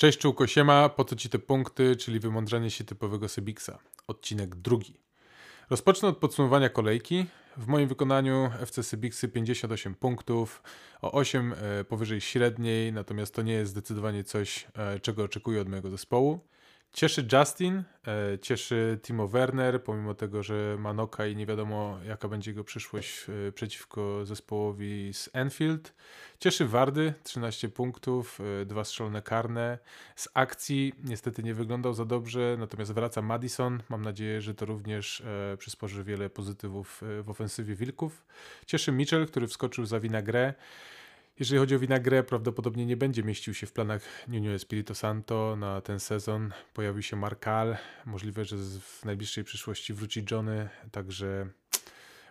Cześć czułko siema, po co ci te punkty, czyli wymądrzanie się typowego Sebiksa. Odcinek drugi. Rozpocznę od podsumowania kolejki. W moim wykonaniu FC Sybiksy 58 punktów, o 8 e, powyżej średniej, natomiast to nie jest zdecydowanie coś, e, czego oczekuję od mojego zespołu. Cieszy Justin, e, cieszy Timo Werner, pomimo tego, że ma noka i nie wiadomo jaka będzie jego przyszłość e, przeciwko zespołowi z Enfield. Cieszy Wardy, 13 punktów, e, dwa strzelone karne. Z akcji niestety nie wyglądał za dobrze, natomiast wraca Madison. Mam nadzieję, że to również przysporzy wiele pozytywów w ofensywie Wilków. Cieszy Mitchell, który wskoczył za grę. Jeżeli chodzi o Winagrę, prawdopodobnie nie będzie mieścił się w planach Nuno Espirito Santo na ten sezon. Pojawił się Markal, możliwe, że w najbliższej przyszłości wróci Johnny, także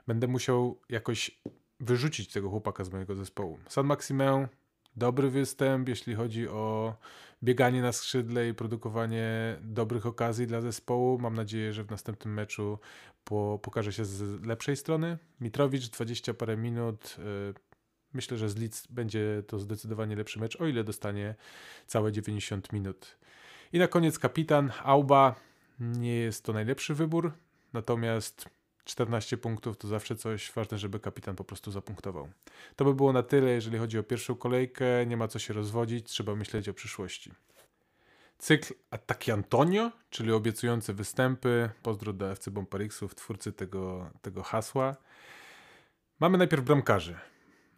będę musiał jakoś wyrzucić tego chłopaka z mojego zespołu. San Maximę, dobry występ, jeśli chodzi o bieganie na skrzydle i produkowanie dobrych okazji dla zespołu. Mam nadzieję, że w następnym meczu po, pokaże się z lepszej strony. Mitrowicz 20 parę minut, yy, Myślę, że z Leeds będzie to zdecydowanie lepszy mecz, o ile dostanie całe 90 minut. I na koniec kapitan Auba. Nie jest to najlepszy wybór, natomiast 14 punktów to zawsze coś ważne, żeby kapitan po prostu zapunktował. To by było na tyle, jeżeli chodzi o pierwszą kolejkę. Nie ma co się rozwodzić, trzeba myśleć o przyszłości. Cykl Ataki Antonio, czyli obiecujące występy. Pozdro do FC Bomparixów, twórcy tego, tego hasła. Mamy najpierw bramkarzy.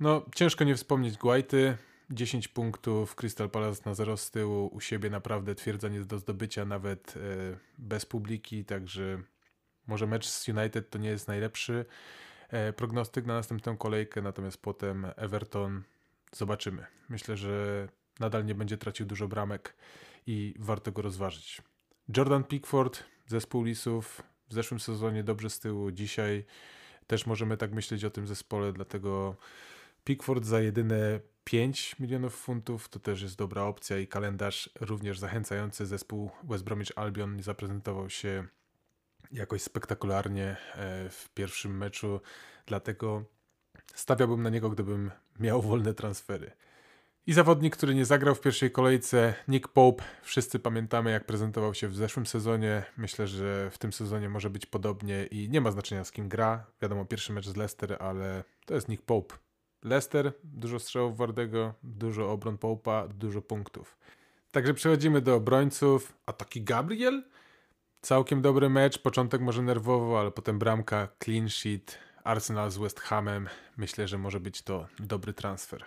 No, ciężko nie wspomnieć Guaity. 10 punktów, Crystal Palace na 0 z tyłu, u siebie naprawdę twierdza nie do zdobycia nawet e, bez publiki, także może mecz z United to nie jest najlepszy e, prognostyk na następną kolejkę, natomiast potem Everton zobaczymy. Myślę, że nadal nie będzie tracił dużo bramek i warto go rozważyć. Jordan Pickford, zespół Lisów, w zeszłym sezonie dobrze z tyłu, dzisiaj też możemy tak myśleć o tym zespole, dlatego Pickford za jedyne 5 milionów funtów to też jest dobra opcja i kalendarz również zachęcający. Zespół West Bromwich Albion zaprezentował się jakoś spektakularnie e, w pierwszym meczu, dlatego stawiałbym na niego, gdybym miał wolne transfery. I zawodnik, który nie zagrał w pierwszej kolejce, Nick Pope. Wszyscy pamiętamy, jak prezentował się w zeszłym sezonie. Myślę, że w tym sezonie może być podobnie i nie ma znaczenia z kim gra. Wiadomo, pierwszy mecz z Leicester, ale to jest Nick Pope. Leicester, dużo strzałów Wardego, dużo obron Połpa, dużo punktów. Także przechodzimy do obrońców. A taki Gabriel? Całkiem dobry mecz, początek może nerwowo, ale potem bramka, clean sheet, Arsenal z West Hamem. Myślę, że może być to dobry transfer.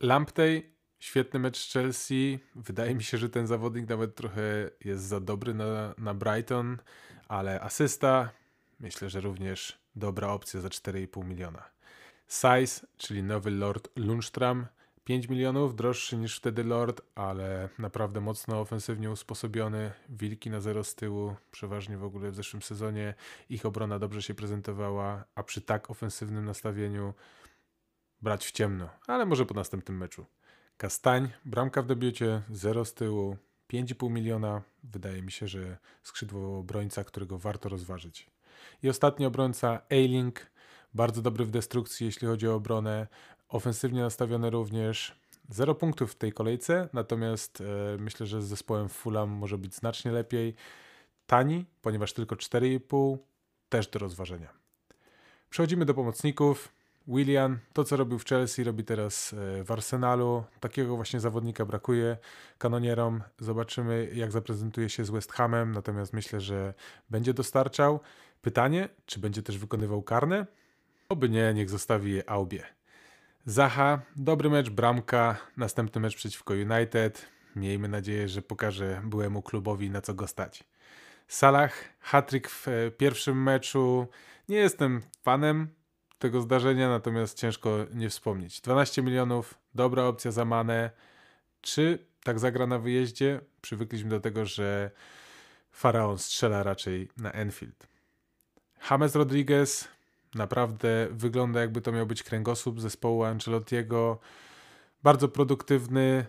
Lamptey, świetny mecz z Chelsea. Wydaje mi się, że ten zawodnik nawet trochę jest za dobry na, na Brighton, ale asysta, myślę, że również dobra opcja za 4,5 miliona. Size, czyli nowy Lord Lundstram, 5 milionów, droższy niż wtedy Lord, ale naprawdę mocno ofensywnie usposobiony. Wilki na zero z tyłu, przeważnie w ogóle w zeszłym sezonie ich obrona dobrze się prezentowała, a przy tak ofensywnym nastawieniu brać w ciemno, ale może po następnym meczu. Kastań, bramka w debiucie, zero z tyłu, 5,5 miliona. Wydaje mi się, że skrzydło obrońca, którego warto rozważyć. I ostatni obrońca, Ailing, bardzo dobry w destrukcji, jeśli chodzi o obronę. Ofensywnie nastawiony również. Zero punktów w tej kolejce, natomiast e, myślę, że z zespołem Fulham może być znacznie lepiej. Tani, ponieważ tylko 4,5, też do rozważenia. Przechodzimy do pomocników. William, to co robił w Chelsea, robi teraz e, w Arsenalu. Takiego właśnie zawodnika brakuje kanonierom. Zobaczymy, jak zaprezentuje się z West Hamem, natomiast myślę, że będzie dostarczał. Pytanie, czy będzie też wykonywał karne? Oby nie, niech zostawi je Aubie. Zaha, dobry mecz, bramka, następny mecz przeciwko United. Miejmy nadzieję, że pokaże byłemu klubowi na co go stać. Salah, hatryk w e, pierwszym meczu. Nie jestem fanem tego zdarzenia, natomiast ciężko nie wspomnieć. 12 milionów, dobra opcja za Mane. Czy tak zagra na wyjeździe? Przywykliśmy do tego, że Faraon strzela raczej na Enfield. James Rodriguez, Naprawdę wygląda jakby to miał być kręgosłup zespołu Ancelottiego. Bardzo produktywny.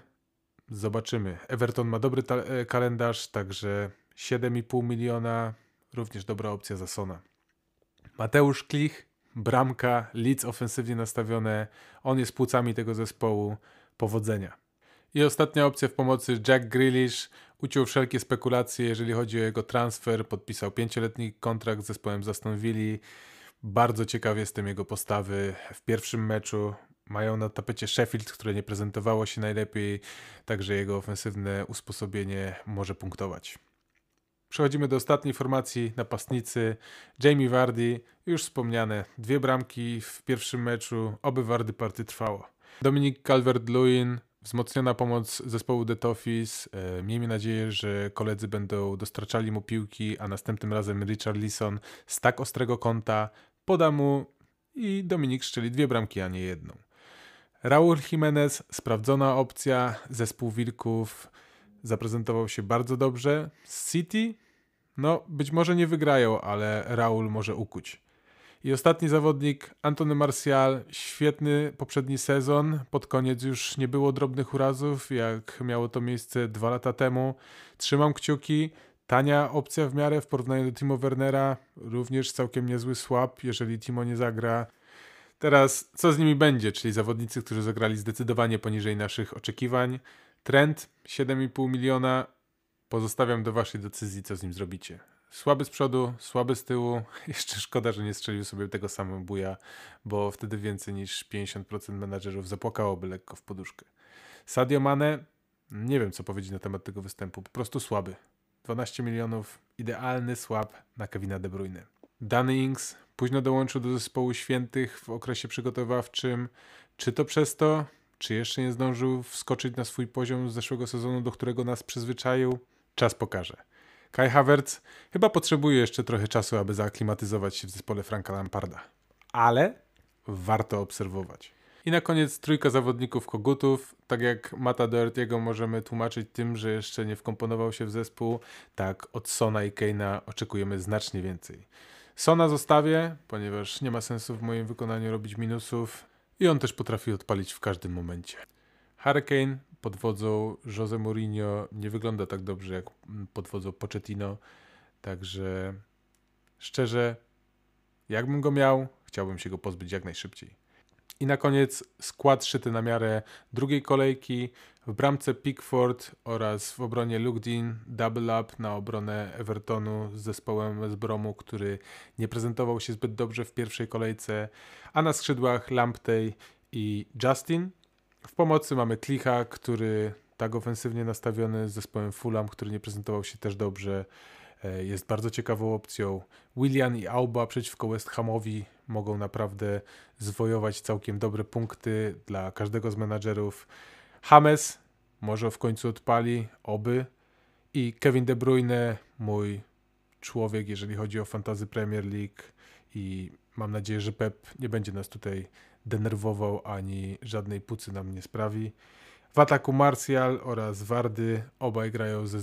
Zobaczymy. Everton ma dobry e, kalendarz, także 7,5 miliona. Również dobra opcja za Sona. Mateusz Klich, bramka, Leeds ofensywnie nastawione. On jest płucami tego zespołu. Powodzenia. I ostatnia opcja w pomocy Jack Grealish uciął wszelkie spekulacje, jeżeli chodzi o jego transfer. Podpisał pięcioletni kontrakt z zespołem Aston Villa. Bardzo ciekaw jestem jego postawy w pierwszym meczu. Mają na tapecie Sheffield, które nie prezentowało się najlepiej, także jego ofensywne usposobienie może punktować. Przechodzimy do ostatniej formacji napastnicy. Jamie Vardy, już wspomniane, dwie bramki w pierwszym meczu, oby Vardy party trwało. Dominik Calvert-Lewin, wzmocniona pomoc zespołu The Toffees. E, miejmy nadzieję, że koledzy będą dostarczali mu piłki, a następnym razem Richard Leeson z tak ostrego kąta poda mu i Dominik strzeli dwie bramki, a nie jedną. Raul Jimenez, sprawdzona opcja, zespół Wilków zaprezentował się bardzo dobrze. City, no być może nie wygrają, ale Raul może ukuć. I ostatni zawodnik, Antony Martial, świetny poprzedni sezon. Pod koniec już nie było drobnych urazów, jak miało to miejsce dwa lata temu. Trzymam kciuki. Tania opcja w miarę w porównaniu do Timo Wernera. Również całkiem niezły słab, jeżeli Timo nie zagra. Teraz co z nimi będzie, czyli zawodnicy, którzy zagrali zdecydowanie poniżej naszych oczekiwań. Trend 7,5 miliona. Pozostawiam do waszej decyzji, co z nim zrobicie. Słaby z przodu, słaby z tyłu. Jeszcze szkoda, że nie strzelił sobie tego samego buja, bo wtedy więcej niż 50% menadżerów zapłakałoby lekko w poduszkę. Sadio Mane, nie wiem co powiedzieć na temat tego występu, po prostu słaby. 12 milionów, idealny słab na Kevina De Bruyne. Danny Ings późno dołączył do zespołu świętych w okresie przygotowawczym. Czy to przez to, czy jeszcze nie zdążył wskoczyć na swój poziom z zeszłego sezonu, do którego nas przyzwyczaił? Czas pokaże. Kai Havertz chyba potrzebuje jeszcze trochę czasu, aby zaaklimatyzować się w zespole Franka Lamparda. Ale warto obserwować. I na koniec trójka zawodników kogutów. Tak jak Mata Doherty'ego możemy tłumaczyć tym, że jeszcze nie wkomponował się w zespół, tak od Sona i Keina oczekujemy znacznie więcej. Sona zostawię, ponieważ nie ma sensu w moim wykonaniu robić minusów i on też potrafi odpalić w każdym momencie. Hurricane pod wodzą Jose Mourinho nie wygląda tak dobrze jak pod wodzą Pochettino, także szczerze, jakbym go miał, chciałbym się go pozbyć jak najszybciej. I na koniec skład szyty na miarę drugiej kolejki. W bramce Pickford oraz w obronie Luke Dean double up na obronę Evertonu z zespołem z Bromu, który nie prezentował się zbyt dobrze w pierwszej kolejce, a na skrzydłach Lamptey i Justin. W pomocy mamy Klicha, który tak ofensywnie nastawiony z zespołem Fulham, który nie prezentował się też dobrze, jest bardzo ciekawą opcją. Willian i Auba przeciwko West Hamowi mogą naprawdę zwojować całkiem dobre punkty dla każdego z menadżerów. James może w końcu odpali, oby. I Kevin De Bruyne, mój człowiek, jeżeli chodzi o Fantazy Premier League i mam nadzieję, że Pep nie będzie nas tutaj denerwował ani żadnej pucy nam nie sprawi. W ataku Martial oraz Wardy obaj grają ze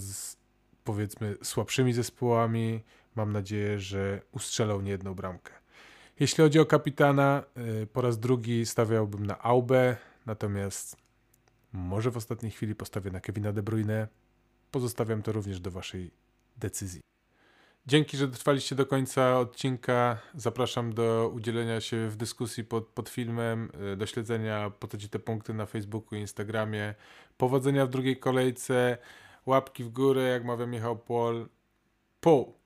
powiedzmy słabszymi zespołami. Mam nadzieję, że ustrzelą niejedną bramkę. Jeśli chodzi o kapitana, y, po raz drugi stawiałbym na Aubę, natomiast może w ostatniej chwili postawię na Kevina De Bruyne. Pozostawiam to również do Waszej decyzji. Dzięki, że dotrwaliście do końca odcinka. Zapraszam do udzielenia się w dyskusji pod, pod filmem, y, do śledzenia po te punkty na Facebooku i Instagramie. Powodzenia w drugiej kolejce, łapki w górę, jak mawia Michał Pol. Pół!